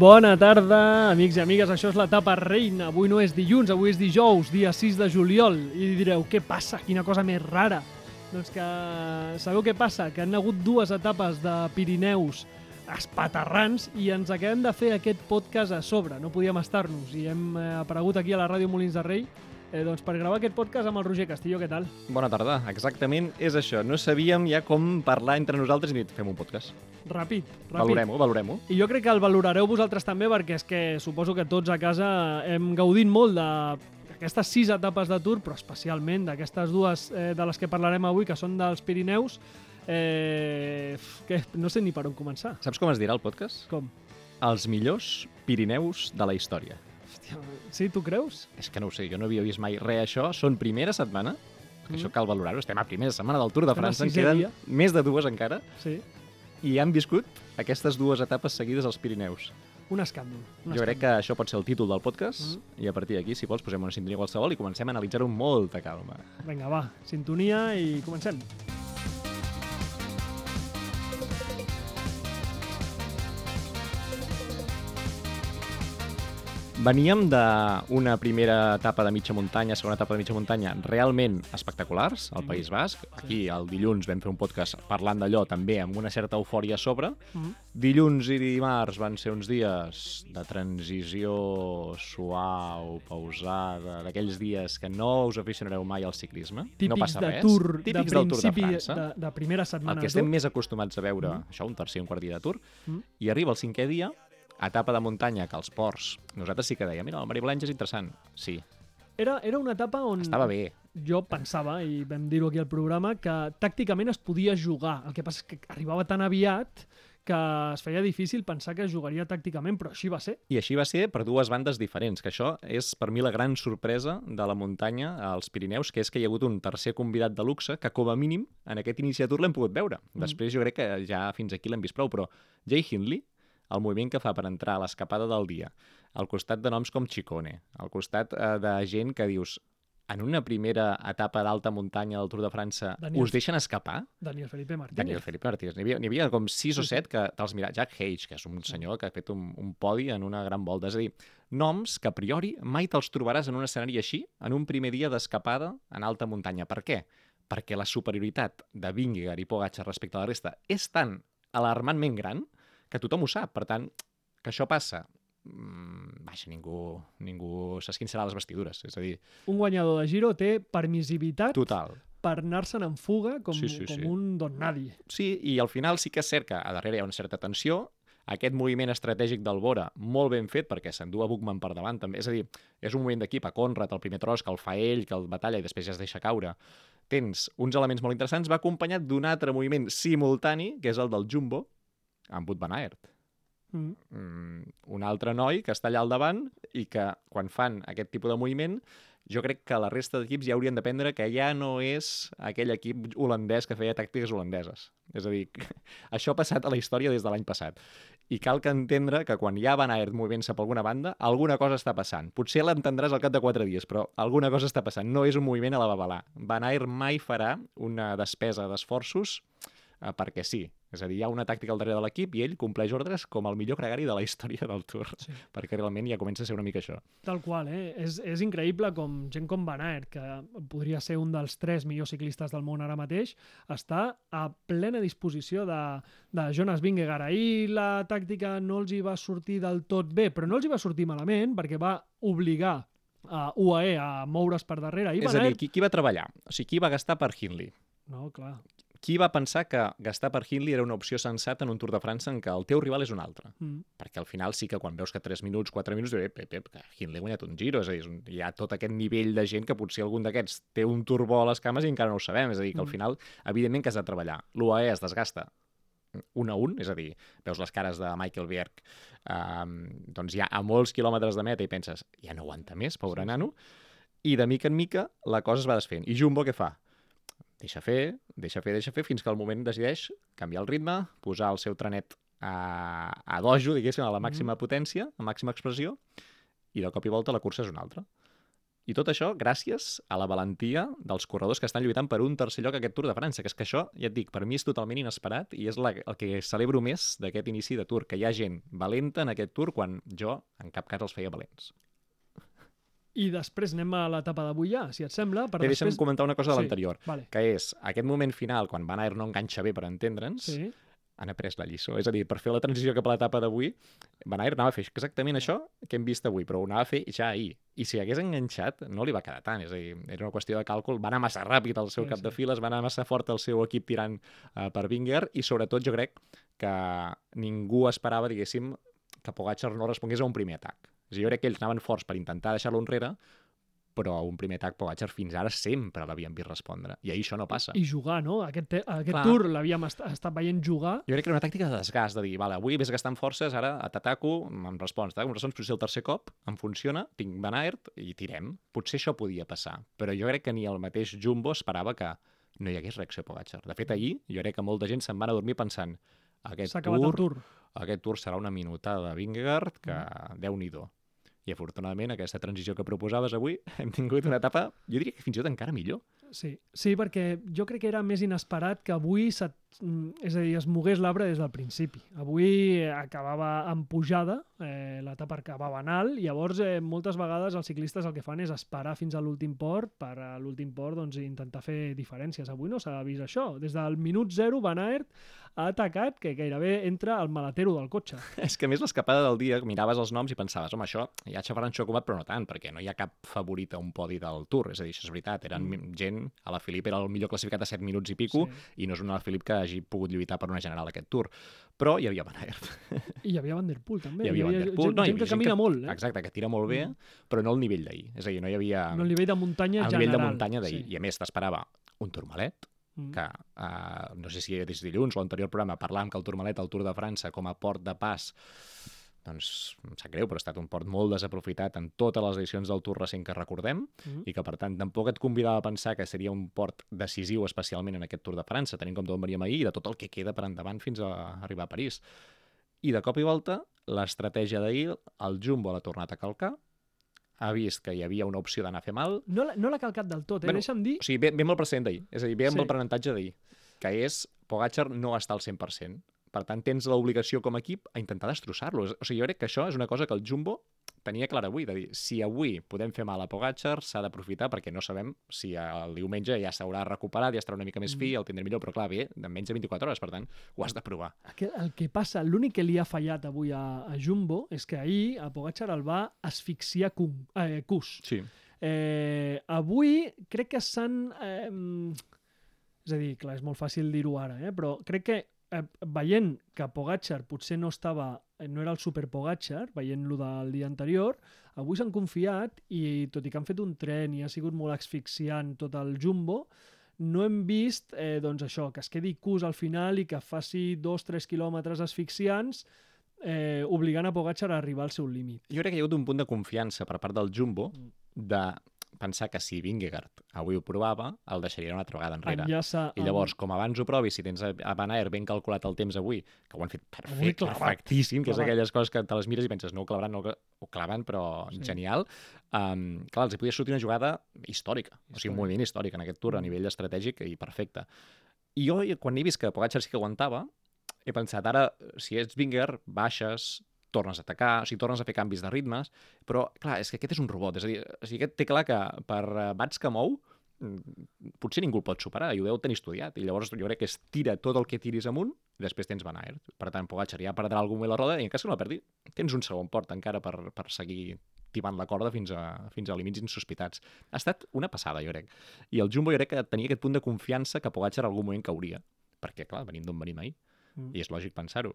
Bona tarda, amics i amigues. Això és l'etapa reina. Avui no és dilluns, avui és dijous, dia 6 de juliol. I direu, què passa? Quina cosa més rara. Doncs que sabeu què passa? Que han hagut dues etapes de Pirineus espaterrans i ens acabem de fer aquest podcast a sobre. No podíem estar-nos i hem eh, aparegut aquí a la ràdio Molins de Rei eh, doncs per gravar aquest podcast amb el Roger Castillo. Què tal? Bona tarda, exactament és això. No sabíem ja com parlar entre nosaltres i dit, fem un podcast. Ràpid, ràpid. Valorem-ho, valorem-ho. I jo crec que el valorareu vosaltres també perquè és que suposo que tots a casa hem gaudit molt de aquestes sis etapes de Tour, però especialment d'aquestes dues eh, de les que parlarem avui, que són dels Pirineus, eh, que no sé ni per on començar. Saps com es dirà el podcast? Com? Els millors Pirineus de la història. Sí, tu creus? És que no ho sé, jo no havia vist mai res això. Són primera setmana, que això cal valorar-ho. Estem a primera setmana del Tour de Mm. França, en queden dia. més de dues encara, Sí. i han viscut aquestes dues etapes seguides als Pirineus. Un escàndol. Un Jo crec que escàndol. això pot ser el títol del podcast, i a partir d'aquí, si vols, posem una sintonia qualsevol i comencem a analitzar-ho amb molta calma. Vinga, va, sintonia i comencem. Veníem d'una primera etapa de mitja muntanya, segona etapa de mitja muntanya, realment espectaculars, al País Basc. Aquí, el dilluns, vam fer un podcast parlant d'allò, també amb una certa eufòria a sobre. Mhm. Dilluns i dimarts van ser uns dies de transició suau, pausada, d'aquells dies que no us aficionareu mai al ciclisme. no Típics passa de res. Tour, Típics de del Tour de principi França. de, de primera setmana el que estem més acostumats a veure, això, un tercer i un quart dia de Tour, Mm. i arriba el cinquè dia, etapa de muntanya, que els ports, nosaltres sí que dèiem, mira, el Mariblange és interessant. Sí, Era, era una etapa on estava bé. jo pensava, i vam dir-ho aquí al programa, que tàcticament es podia jugar. El que passa és que arribava tan aviat que es feia difícil pensar que jugaria tàcticament, però així va ser. I així va ser per dues bandes diferents, que això és per mi la gran sorpresa de la muntanya als Pirineus, que és que hi ha hagut un tercer convidat de luxe que com a mínim en aquest inici de Tour l'hem pogut veure. Mm. Després jo crec que ja fins aquí l'hem vist prou, però Jay Hindley, el moviment que fa per entrar a l'escapada del dia, al costat de noms com Chicone, al costat eh, de gent que dius en una primera etapa d'alta muntanya del Tour de França Daniel- us deixen escapar? Daniel Felipe Martínez. Daniel Felipe Martínez. N'hi havia, havia com sis o set que te'ls mira. Jack Hage, que és un senyor que ha fet un, un podi en una gran volta. És a dir, noms que a priori mai te'ls trobaràs en un escenari així, en un primer dia d'escapada en alta muntanya. Per què? Perquè la superioritat de Vingegaard i Pogacar respecte a la resta és tan alarmantment gran que tothom ho sap. Per tant, que això passa, mm, vaja, ningú, ningú s'esquinçarà les vestidures. És a dir, Un guanyador de Giro té permissivitat total. per anar-se'n en fuga com, Sí, sí, com sí. un don nadie. Sí, i al final sí que és cert que a darrere hi ha una certa tensió, aquest moviment estratègic del Bora, molt ben fet, perquè s'endú a Buchmann per davant també. És a dir, és un moviment d'equip a Conrad, el primer tros, que el fa ell, que el batalla i després ja es deixa caure. Tens uns elements molt interessants, va acompanyat d'un altre moviment simultani, que és el del Jumbo, amb Wout van Aert. Mm. Mm, un altre noi que està allà al davant i que quan fan aquest tipus de moviment jo crec que la resta d'equips ja haurien d'aprendre que ja no és aquell equip holandès que feia tàctiques holandeses. És a dir, això ha passat a la història des de l'any passat. I cal que entendre que quan ja Van Aert movent-se per alguna banda, alguna cosa està passant. Potser l'entendràs al cap de quatre dies, però alguna cosa està passant. No és un moviment a la babalà. Van Aert mai farà una despesa d'esforços eh, perquè sí. És a dir, hi ha una tàctica al darrere de l'equip i ell compleix ordres com el millor gregari de la història del Tour. Sí. Perquè realment ja comença a ser una mica això. Tal qual, eh? És, és increïble com gent com Van Aert, que podria ser un dels tres millors ciclistes del món ara mateix, està a plena disposició de, de Jonas Vingegaard. Ahir la tàctica no els hi va sortir del tot bé, però no els hi va sortir malament perquè va obligar a UAE a moure's per darrere. I és Van a dir, Aert... qui, qui va treballar? O sigui, qui va gastar per Hindley? No, clar. Qui va pensar que gastar per Hindley era una opció sensata en un Tour de França en què el teu rival és un altre? Mm. Perquè al final sí que quan veus que 3 minuts, 4 minuts, dius, ep, ep, ep, que Hindley ha guanyat un giro, és a dir, és un, hi ha tot aquest nivell de gent que potser algun d'aquests té un turbó a les cames i encara no ho sabem, és a dir, que al Mm. final, evidentment que has de treballar. L'UAE es desgasta un a un, és a dir, veus les cares de Michael Bierg um, doncs ja a molts quilòmetres de meta i penses, ja no aguanta més, pobre nano, i de mica en mica la cosa es va desfent. I Jumbo què fa? Deixa fer, deixa fer, deixa fer, fins que al moment decideix canviar el ritme, posar el seu trenet a, a dojo, diguéssim, a la màxima potència, a màxima expressió, i de cop i volta la cursa és una altra. I tot això gràcies a la valentia dels corredors que estan lluitant per un tercer lloc a aquest Tour de França, que és que això, ja et dic, per mi és totalment inesperat i és la, el que celebro més d'aquest inici de Tour, que hi ha gent valenta en aquest Tour quan jo en cap cas els feia valents. I després anem a l'etapa d'avui ja, si et sembla. Per Bé, deixa'm després... comentar una cosa de Sí, l'anterior, Vale. que és aquest moment final, quan Van Aert no enganxa bé per entendre'ns, Sí. han après la lliçó. És a dir, per fer la transició cap a l'etapa d'avui, Van Aert anava a fer exactament això que hem vist avui, però ho anava a fer ja ahir. I si hagués enganxat, no li va quedar tant. És a dir, era una qüestió de càlcul. Va anar massa ràpid el seu Sí, cap sí. de files, va anar massa fort el seu equip tirant uh, per Winger i sobretot jo crec que ningú esperava, diguéssim, que Pogacar no respongués a un primer atac. A dir, jo crec que ells anaven forts per intentar deixar-lo enrere, però un primer atac Pogacar fins ara sempre l'havien vist respondre. I ahir això no passa. I jugar, no? Aquest, aquest Clar. tour l'havíem est estat veient jugar. Jo crec que era una tàctica de desgast, de dir, vale, avui ves gastant forces, ara t'ataco, em respons, t'ataco, em respons, potser el tercer cop em funciona, tinc Van Aert i tirem. Potser això podia passar, però jo crec que ni el mateix Jumbo esperava que no hi hagués reacció a Pogacar. De fet, ahir jo crec que molta gent se'n va anar a dormir pensant aquest tour, tour. aquest tour serà una minutada de Vingegaard que mm. déu-n'hi-do. I afortunadament aquesta transició que proposaves avui hem tingut una etapa, jo diria que fins i tot encara millor. Sí. sí, perquè jo crec que era més inesperat que avui, se, és a dir, es mogués l'arbre des del principi. Avui acabava en pujada, eh, l'etapa acabava en alt, llavors eh, moltes vegades els ciclistes el que fan és esperar fins a l'últim port per a l'últim port doncs, intentar fer diferències. Avui no s'ha vist això. Des del minut zero Van Aert ha atacat que gairebé entra al maletero del cotxe. És que a més l'escapada del dia, miraves els noms i pensaves, home, això ja Ferran Xocomat, però no tant, perquè no hi ha cap favorit a un podi del Tour. És a dir, això és veritat, eren mm. gent... A la Filip era el millor classificat a 7 minuts i pico, Sí. i no és una Filip que hagi pogut lluitar per una general aquest Tour. Però hi havia Van Aert. I hi havia Van der Poel també. Hi havia Van der Poel. gent, No, hi gent havia que camina molt, eh? Exacte, que tira molt bé, Mm. però no al nivell d'ahir. És a dir, no hi havia... No, el nivell de muntanya al general. nivell de muntanya d'ahir. Sí. I a més t'esperava un tourmalet, Mm. que uh, no sé si era des de dilluns o l'anterior programa parlàvem que el Tourmalet, el Tour de França, com a port de pas, doncs em sap greu, però ha estat un port molt desaprofitat en totes les edicions del Tour recent que recordem Mm. i que, per tant, tampoc et convidava a pensar que seria un port decisiu especialment en aquest Tour de França, tenint en compte on veníem ahir i de tot el que queda per endavant fins a arribar a París. I de cop i volta, l'estratègia d'ahir, el Jumbo l'ha tornat a calcar, ha vist que hi havia una opció d'anar a fer mal, No l'ha no calcat del tot, eh? Bueno, Deixa'm dir... o sigui, ve, ve amb el precedent d'ahir, és a dir, ve amb Sí. el aprenentatge d'ahir, que és Pogacar no està al 100%. Per tant, tens l'obligació com a equip a intentar destrossar-lo. O sigui, jo crec que això és una cosa que el Jumbo tenia clara avui, de dir, si avui podem fer mal a Pogacar, s'ha d'aprofitar perquè no sabem si el diumenge ja s'haurà recuperat, ja estarà una mica més fi, el tindré millor, però clar, bé, en menys de 24 hores, per tant, ho has de provar. El, el que passa, l'únic que li ha fallat avui a, a Jumbo és que ahir a Pogacar el va asfixiar Kun, eh, Kus. Sí. Eh, avui crec que s'han... Eh, és a dir, clar, és molt fàcil dir-ho ara, eh? però crec que eh, veient que Pogacar potser no estava eh, no era el super Pogacar, veient-lo del dia anterior, avui s'han confiat i tot i que han fet un tren i ha sigut molt asfixiant tot el Jumbo, no hem vist eh, doncs això, que es quedi cus al final i que faci dos, tres quilòmetres asfixiants eh, obligant a Pogacar a arribar al seu límit. Jo crec que hi ha hagut un punt de confiança per part del Jumbo Mm. de pensar que si Vingegaard avui ho provava, el deixaria una altra vegada enrere. Enllaça I llavors, com abans ho provis, si tens a a Van Aert ben calculat el temps avui, que ho han fet Avui perfect, clavat. perfectíssim, que és aquelles coses que te les mires i penses, no ho clavaran, no ho cla- ho claven, però Sí. genial. Um, clar, els hi podia sortir una jugada històrica, o sigui, un moviment històric en aquest tour a Mm. nivell estratègic i perfecte. I jo, quan he vist que Pogacar sí que aguantava, he pensat, ara, si ets Vingegaard, baixes, tornes a atacar, o sigui, tornes a fer canvis de ritmes, però, clar, és que aquest és un robot, és a dir, o sigui, aquest té clar que per eh, bats que mou, mm, potser ningú el pot superar, i ho deu tenir estudiat, i llavors jo crec que es tira tot el que tiris amunt, i després tens Van Aert. Per tant, Pogacar ja perdrà algun moment la roda, i en cas que no la perdi, tens un segon port encara per, per seguir tibant la corda fins a, fins a límits insospitats. Ha estat una passada, jo crec. I el Jumbo jo crec que tenia aquest punt de confiança que Pogacar en algun moment cauria. Perquè, clar, venim d'on venim ahir. Mm. I és lògic pensar-ho.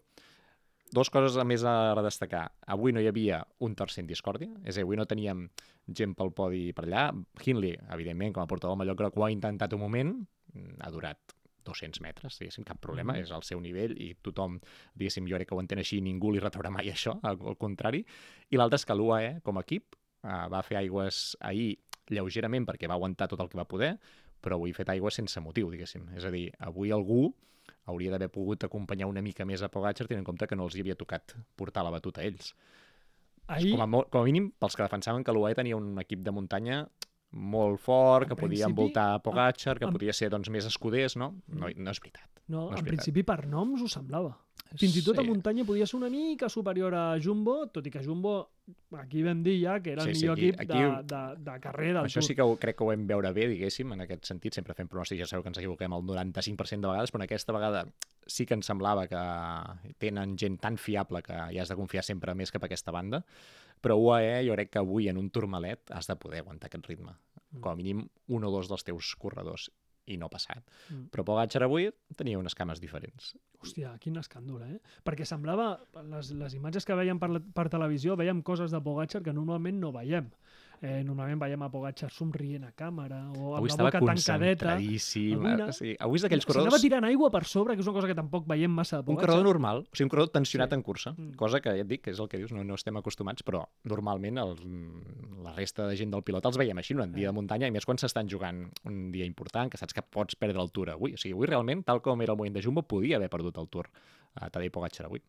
Dos coses a més a destacar. Avui no hi havia un tercer en discòrdia, és a dir, avui no teníem gent pel podi per allà. Hindley, evidentment, com a portador Mallorca, ho ha intentat un moment, mm, ha durat 200 metres, diguéssim, cap problema, Mhm. és al seu nivell i tothom, diguéssim, jo crec que ho entén així, ningú li retraurà mai això, al, al contrari. I l'altre és que l'UAE, com a equip, eh, va fer aigües ahir lleugerament perquè va aguantar tot el que va poder, però avui ha fet aigua sense motiu, diguéssim. És a dir, avui algú hauria d'haver pogut acompanyar una mica més a Pogacar, tenint en compte que no els hi havia tocat portar la batuta a ells. Ahir, Com a, com a mínim, pels que defensaven que l'UAE tenia un equip de muntanya molt fort, En que podia principi, envoltar Pogacar, que en- podia ser doncs, més escuders, no? No, no és veritat. No, No és en veritat. principi per noms ho semblava. Fins i tot a Sí. muntanya podia ser una mica superior a Jumbo, tot i que Jumbo, aquí vam dir ja que era el Sí, sí, millor aquí- equip aquí- de, de, de carrer del Això Tour. sí que ho, crec que ho vam veure bé, diguéssim, en aquest sentit. Sempre fem pronòstics, ja sabeu que ens equivoquem el 95% de vegades, però aquesta vegada sí que ens semblava que tenen gent tan fiable que ja has de confiar sempre més cap a aquesta banda. Però UAE jo crec que avui en un turmalet has de poder aguantar aquest ritme. Mm. Com a mínim un o dos dels teus corredors i no ha passat. Mm. Però Pogacar avui tenia unes cames diferents. Hòstia, quin escàndol, eh? Perquè semblava, les, les imatges que veiem per, la, per televisió, veiem coses de Pogacar que normalment no veiem. Eh, normalment veiem a Pogacar somrient a càmera o amb Avui la boca tancadeta. Avui no. Sí, avui és d'aquells S'anava corredors... tirant aigua per sobre, que és una cosa que tampoc veiem massa de Un Pogacar. corredor normal, o sigui, un corredor tensionat Sí. en cursa, Mm. cosa que ja et dic, que és el que dius, no, no estem acostumats, però normalment el, la resta de gent del pilot els veiem així en un dia Eh. de muntanya, i més quan s'estan jugant un dia important, que saps que pots perdre el Tour avui. O sigui, avui realment, tal com era el moment de Jumbo, podia haver perdut el Tour a Tadej Pogacar avui.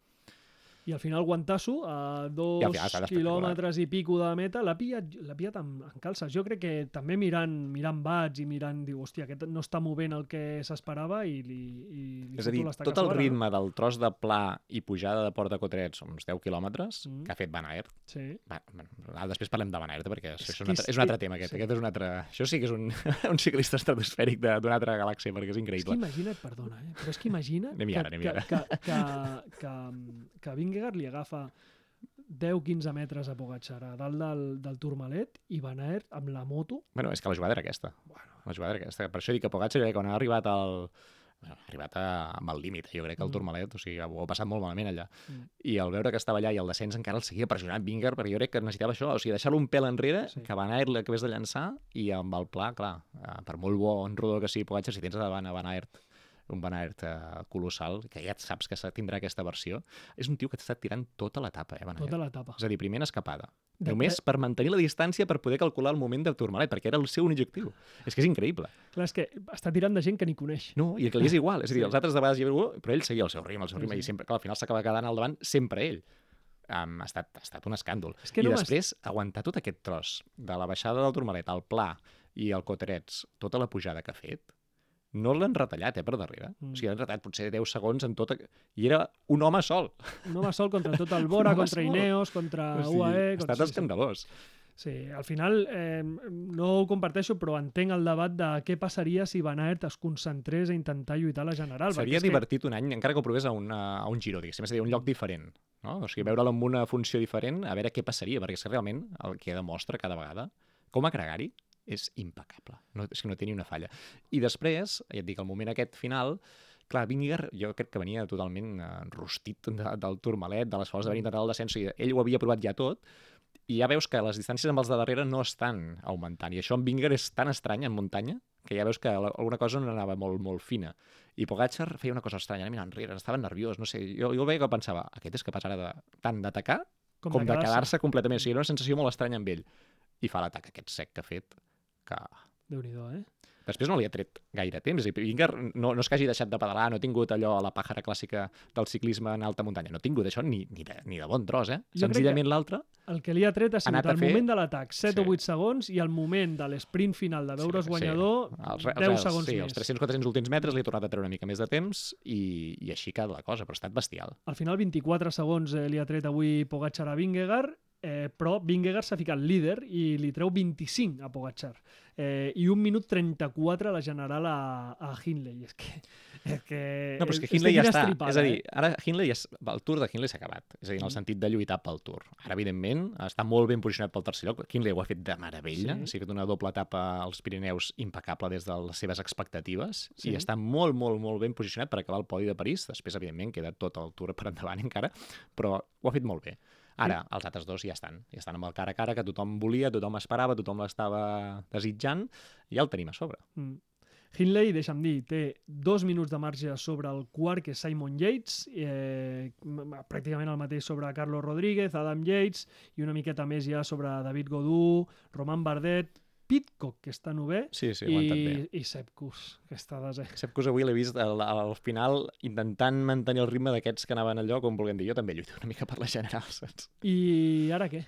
I al final Guantasso, a dos I espectacular. quilòmetres i pico de meta, l'ha pillat, pillat amb, amb calces. Jo crec que també mirant, mirant bats i mirant, diu, hòstia, aquest no està movent el que s'esperava i li, i li És a dir, tot el sobre, ritme del tros de pla i pujada de Port de Cotrets, uns 10 quilòmetres, Mm. que ha fet Van Aert, No? Sí. Va, bueno, ara després parlem de Van Aert, perquè això És és, un que altre, és- és un altre tema, aquest. sí. Aquest és un altre... Això sí que és un, un ciclista estratosfèric de- d'una altra galàxia, perquè és És que increïble. imagina't, perdona, eh? però és que imagina't que, que, ara. que, que, que, que Vingegaard li agafa 10-15 metres a Pogacar a dalt del, del Tourmalet i Van Aert amb la moto Bueno, és que la jugada era aquesta. bueno, La jugada era aquesta. Per això dic que Pogacar, que quan ha arribat al... Bueno, ha arribat a, amb el límit, jo crec que el Mm. Tourmalet, o sigui, ho ha passat molt malament allà. Mm. I al veure que estava allà i el descens encara el seguia pressionant Vingegaard, perquè jo crec que necessitava això, o sigui, deixar-lo un pèl enrere, Sí. que Van Aert l'acabés de llançar, i amb el pla, clar, eh, per molt bon rodó que sigui Pogacar, si tens davant a Van Aert un Van colossal, que ja et saps que tindrà aquesta versió, és un tio que t'està tirant tota l'etapa, eh, Van tota l'etapa. És a dir, primer en escapada. De- Només per mantenir la distància per poder calcular el moment de Tourmalet, perquè era el seu objectiu. És que és increïble. Clar, és que està tirant de gent que ni coneix. No, i que li és igual. És a dir, els altres de vegades hi havia però ell seguia el seu ritme, el seu ritme, sí. i sempre, clar, al final s'acaba quedant al davant sempre ell. Um, ha, estat, ha estat un escàndol. És que I no després, aguantar tot aquest tros de la baixada del Tourmalet al Pla i el Coterets, tota la pujada que ha fet, no l'han retallat, eh, per darrere. Mm. O sigui, l'han retallat potser 10 segons en tota... I era un home sol. Un home sol contra tot el Bora, contra sol. Ineos, contra O sigui, UAE... ha estat escandalós. Sí, al final eh, no ho comparteixo, però entenc el debat de què passaria si Van Aert es concentrés a intentar lluitar a la general. Seria és que- divertit un any, encara que ho provés a, una, a un giro, diguéssim, és a dir, un lloc diferent. No? O sigui, veure'l amb una funció diferent, a veure què passaria, perquè és que realment el que demostra cada vegada, com a gregari, és impecable. No, és que no té ni una falla. I després, ja et dic, al moment aquest final, clar, Vingegaard jo crec que venia totalment eh, rostit de, del Tourmalet, de l'esforç d'haver intentat el descens, sigui, ell ho havia provat ja tot, i ja veus que les distàncies amb els de darrere no estan augmentant. I això amb Vingegaard és tan estrany en muntanya que ja veus que la- alguna cosa no anava molt, molt fina. I Pogacar feia una cosa estranya, anava mirant enrere, estava nerviós, no sé, jo, jo veia que pensava, aquest és capaç ara de, tant d'atacar com, com de quedar-se completament. O sigui, era una sensació molt estranya amb ell. I fa l'atac aquest sec que ha fet, que Déu-n'hi-do, eh? després no li ha tret gaire temps. Dir, Vingegaard no, no és que hagi deixat de pedalar, no ha tingut allò a la pàjara clàssica del ciclisme en alta muntanya, no ha tingut això ni, ni, de, ni de bon tros, eh? Jo Senzillament l'altre El que li ha tret ha sigut el fer- moment de l'atac, 7 Sí. o 8 segons, i el moment de l'esprint final de veure's Sí, sí. guanyador, Els, re- 10 els, segons sí, més. els 300-400 últims metres li ha tornat a treure una mica més de temps i, i així cada la cosa, però ha estat bestial. Al final 24 segons eh, li ha tret avui Pogacar a Vingegaard, eh, però Vingegaard s'ha ficat líder i li treu 25 a Pogacar. Eh, I un minut 34 a la general a, a Hindley. És que, és que, No, però és que Hindley ja està. estripada, és a dir, eh? ara Hindley és, el Tour de Hindley s'ha acabat. És a dir, en el Mm. sentit de lluitar pel Tour. Ara, evidentment, està molt ben posicionat pel tercer lloc. Hindley ho ha fet de meravella. Sí. Sí. Ha fet una doble etapa als Pirineus impecable des de les seves expectatives Sí. i està molt, molt, molt ben posicionat per acabar el podi de París. Després, evidentment, queda tot el Tour per endavant encara, però ho ha fet molt bé. Ara, els altres dos ja estan. Ja estan amb el cara a cara que tothom volia, tothom esperava, tothom l'estava desitjant, i ja el tenim a sobre. Mm. Hindley, deixa'm dir, té dos minuts de marge sobre el quart, que és Simon Yates, eh, pràcticament el mateix sobre Carlos Rodríguez, Adam Yates, i una miqueta més ja sobre David Godú, Roman Bardet, Pitcock, que està novè, Sí, sí, i, i Sepp Kuss, que està desè. Sap que avui l'he vist al, al final intentant mantenir el ritme d'aquests que anaven allò, com volguem dir, jo també lluito una mica per la general, saps? I ara què?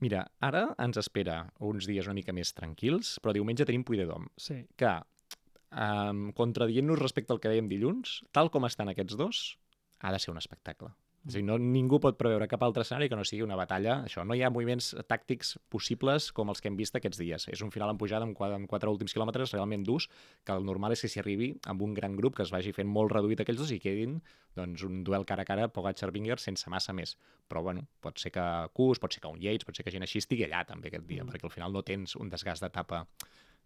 Mira, ara ens espera uns dies una mica més tranquils, però diumenge tenim Puigdedom, Sí. que, um, contradient-nos respecte al que dèiem dilluns, tal com estan aquests dos, ha de ser un espectacle. És a dir, no, ningú pot preveure cap altre escenari que no sigui una batalla. Això, no hi ha moviments tàctics possibles com els que hem vist aquests dies. És un final en pujada amb quatre, amb quatre últims quilòmetres realment durs, que el normal és que s'hi arribi amb un gran grup que es vagi fent molt reduït aquells dos i quedin doncs, un duel cara a cara Pogacar-Binger sense massa més. Però bueno, pot ser que Kus, pot ser que un Yates, pot ser que gent així estigui allà també aquest dia, mm. perquè al final no tens un desgast d'etapa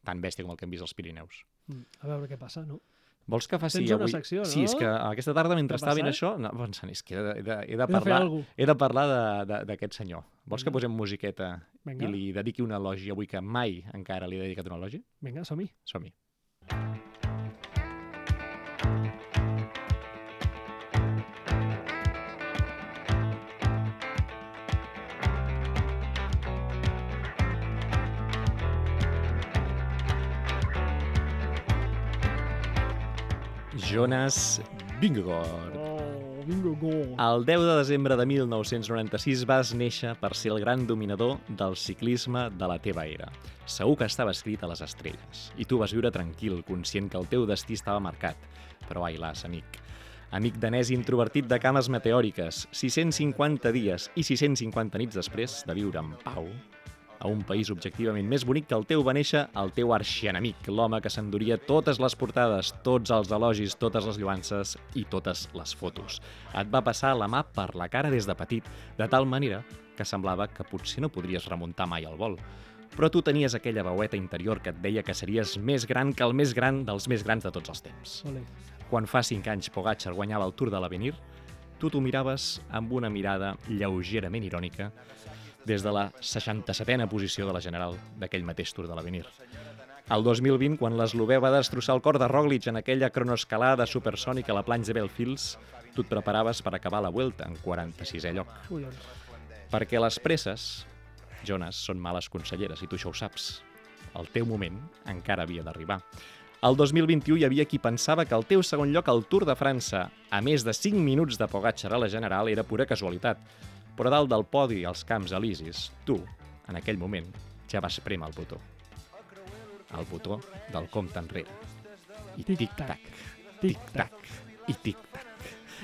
tan bèstia com el que hem vist als Pirineus. Mm, A veure què passa, no? Vols que faci Tens una avui... secció, Sí, no? és que aquesta tarda, mentre estava passa? això, no, pensant, és que he de, he de, he de parlar, he de parlar d'aquest senyor. Vols que Vinga. posem musiqueta Vinga, i li dediqui un elogi avui que mai encara li he dedicat un elogi? vinga, som-hi. Som-hi. Jonas Vingegaard. Oh, go. El 10 de desembre de 1996 vas néixer per ser el gran dominador del ciclisme de la teva era. Segur que estava escrit a les estrelles, i tu vas viure tranquil, conscient que el teu destí estava marcat. Però ai las, amic. Amic danès introvertit de cames meteòriques, 650 dies i 650 nits després de viure en pau, a un país objectivament més bonic que el teu va néixer el teu arxienemic, l'home que s'enduria totes les portades, tots els elogis, totes les lluances i totes les fotos. Et va passar la mà per la cara des de petit, de tal manera que semblava que potser no podries remuntar mai el vol. Però tu tenies aquella veueta interior que et deia que series més gran que el més gran dels més grans de tots els temps. Ole. Quan fa 5 anys Pogacar guanyava el Tour de l'Avenir, tu t'ho miraves amb una mirada lleugerament irònica des de la 67a posició de la general d'aquell mateix Tour de l'Avenir. El 2020, quan l'eslovè va destrossar el cor de Roglic en aquella cronoescalada supersònica a la planxa de Belfils, tu et preparaves per acabar la Vuelta en 46è lloc. Collons. Perquè les presses, Jonas, són males conselleres, i tu això ho saps. El teu moment encara havia d'arribar. El 2021 hi havia qui pensava que el teu segon lloc al Tour de França, a més de 5 minuts de Pogacar a la General, era pura casualitat. Però dalt del podi als Camps Elisis, tu, en aquell moment, ja vas prémer el botó. El botó del compte enrere. I Tic-tac. tic-tac, tic-tac i tic-tac.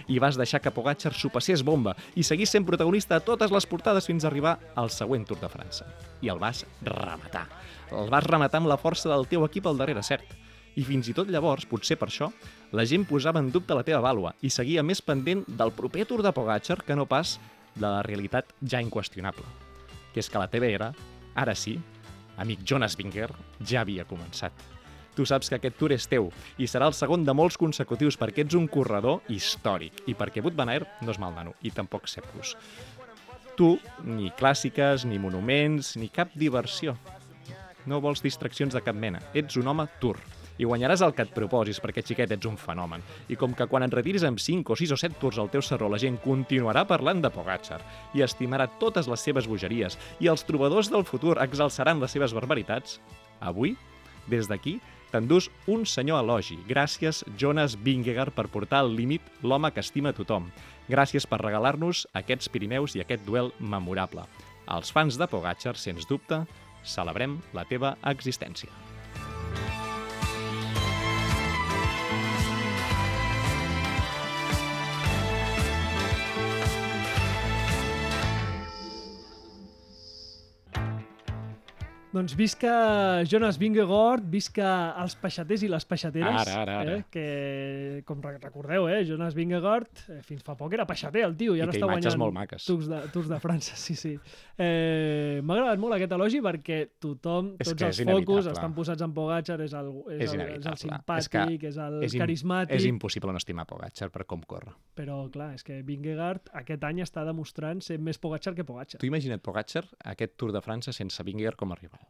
I vas deixar que Pogacar s'ho passés bomba i seguís sent protagonista a totes les portades fins a arribar al següent Tour de França. I el vas rematar. El vas rematar amb la força del teu equip al darrere, cert. I fins i tot llavors, potser per això, la gent posava en dubte la teva vàlua i seguia més pendent del proper Tour de Pogacar que no pas de la realitat ja inqüestionable. Que és que la teva era, ara sí, amic Jonas Vinger, ja havia començat. Tu saps que aquest tour és teu i serà el segon de molts consecutius perquè ets un corredor històric i perquè Wout van Aert no és mal nano i tampoc Seppus. Tu, ni clàssiques, ni monuments, ni cap diversió. No vols distraccions de cap mena. Ets un home tour. I guanyaràs el que et proposis, perquè, xiquet, ets un fenomen. I com que quan et retiris amb 5 o 6 o 7 tours al teu serró, la gent continuarà parlant de Pogacar i estimarà totes les seves bogeries i els trobadors del futur exalçaran les seves barbaritats, avui, des d'aquí, t'endús un senyor elogi. Gràcies, Jonas Vingegaard, per portar al límit l'home que estima tothom. Gràcies per regalar-nos aquests Pirineus i aquest duel memorable. Els fans de Pogacar, sens dubte, celebrem la teva existència. Doncs visca Jonas Vingegaard, visca els peixaters i les peixateres. Ara, ara, ara. Eh? Que, com re- recordeu, eh? Jonas Vingegaard, eh, fins fa poc era peixater el tio, ja I no està imatges guanyant molt maques. Tours de, Tours de França, sí, sí. Eh, M'ha agradat molt aquest elogi perquè tothom, És tots els focus estan posats en Pogacar, és el, és, És el, és el inevitable. És simpàtic, és, el és carismàtic, És impossible no estimar Pogacar per com corre. però clar, és que Vingegaard aquest any està demostrant ser més Pogacar que Pogacar. Tu imagina't Pogacar aquest Tour de França sense Vingegaard com a rival.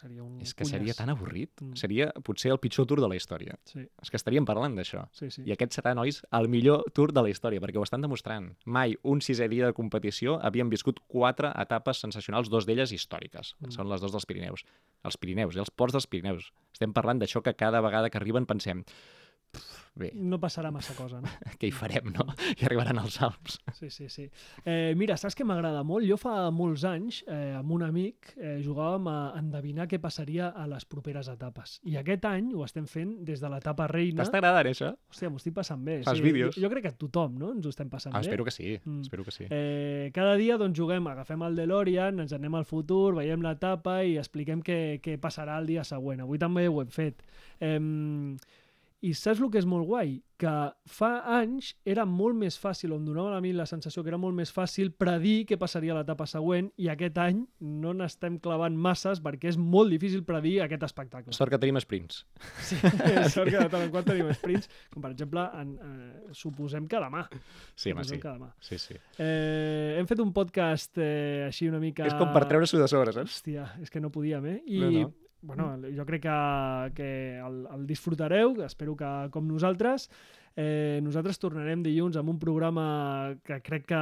Seria un És que seria cunyàs. tan avorrit. Mm. Seria potser el pitjor Tour de la història. Sí, És que estaríem parlant d'això. sí, sí. I aquest serà, nois, el millor Tour de la història, perquè ho estan demostrant. Mai un sisè dia de competició havien viscut quatre etapes sensacionals, dos d'elles històriques. Mm. Mm. Són les dos dels Pirineus. Els Pirineus, eh? els ports dels Pirineus. Estem parlant d'això que cada vegada que arriben pensem Bé, no passarà massa cosa, no? què hi farem, no? I arribaran els Alps. Sí, sí, sí. Eh, mira, saps què m'agrada molt? Jo fa molts anys, eh, amb un amic, eh, jugàvem a endevinar què passaria a les properes etapes. I aquest any ho estem fent des de l'etapa reina. T'està agradant, això? Hòstia, m'ho estic passant bé. Fas sí, vídeos? Jo, jo crec que tothom, no?, ens ho estem passant Ah, bé. espero que sí, Mm. espero que sí. Eh, cada dia doncs, juguem, agafem el DeLorean, ens anem al futur, veiem l'etapa i expliquem què, què passarà el dia següent. Avui també ho hem fet. Eh, I saps el que és molt guai? Que fa anys era molt més fàcil, o em donava a mi la sensació que era molt més fàcil predir què passaria a l'etapa següent i aquest any no n'estem clavant masses perquè és molt difícil predir aquest espectacle. Sort que tenim sprints. Sí, sort que de tant en quant tenim sprints, com per exemple, en, eh, suposem que demà. Sí, home, sí. que demà. Sí, sí. Eh, hem fet un podcast eh, així una mica... És com per treure-s'ho de sobre, saps? Hòstia, és que no podíem, eh? I, No, no. Bueno, jo crec que, que el, el disfrutareu, espero que com nosaltres. Eh, nosaltres tornarem dilluns amb un programa que crec que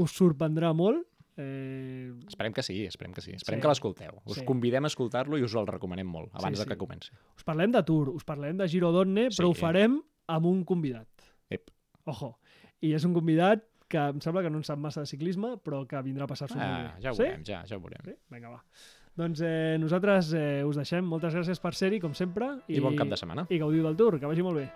us sorprendrà molt. Eh, Esperem que sí, esperem que sí. Esperem Sí. que l'escolteu. Us Sí. convidem a escoltar-lo i us el recomanem molt, abans Sí, de que sí. comenci. us parlem de Tour, us parlem de Giro d'Onne, Sí. però ho farem amb un convidat. Ep. Ojo. I és un convidat que em sembla que no en sap massa de ciclisme, però que vindrà a passar-s'ho molt Ah, bé. ja ho sí? veurem, ja, ja ho veurem. Sí? Vinga, va. Doncs eh, nosaltres eh, us deixem. Moltes gràcies per ser-hi, com sempre. I bon cap de setmana. I gaudiu del Tour. Que vagi molt bé.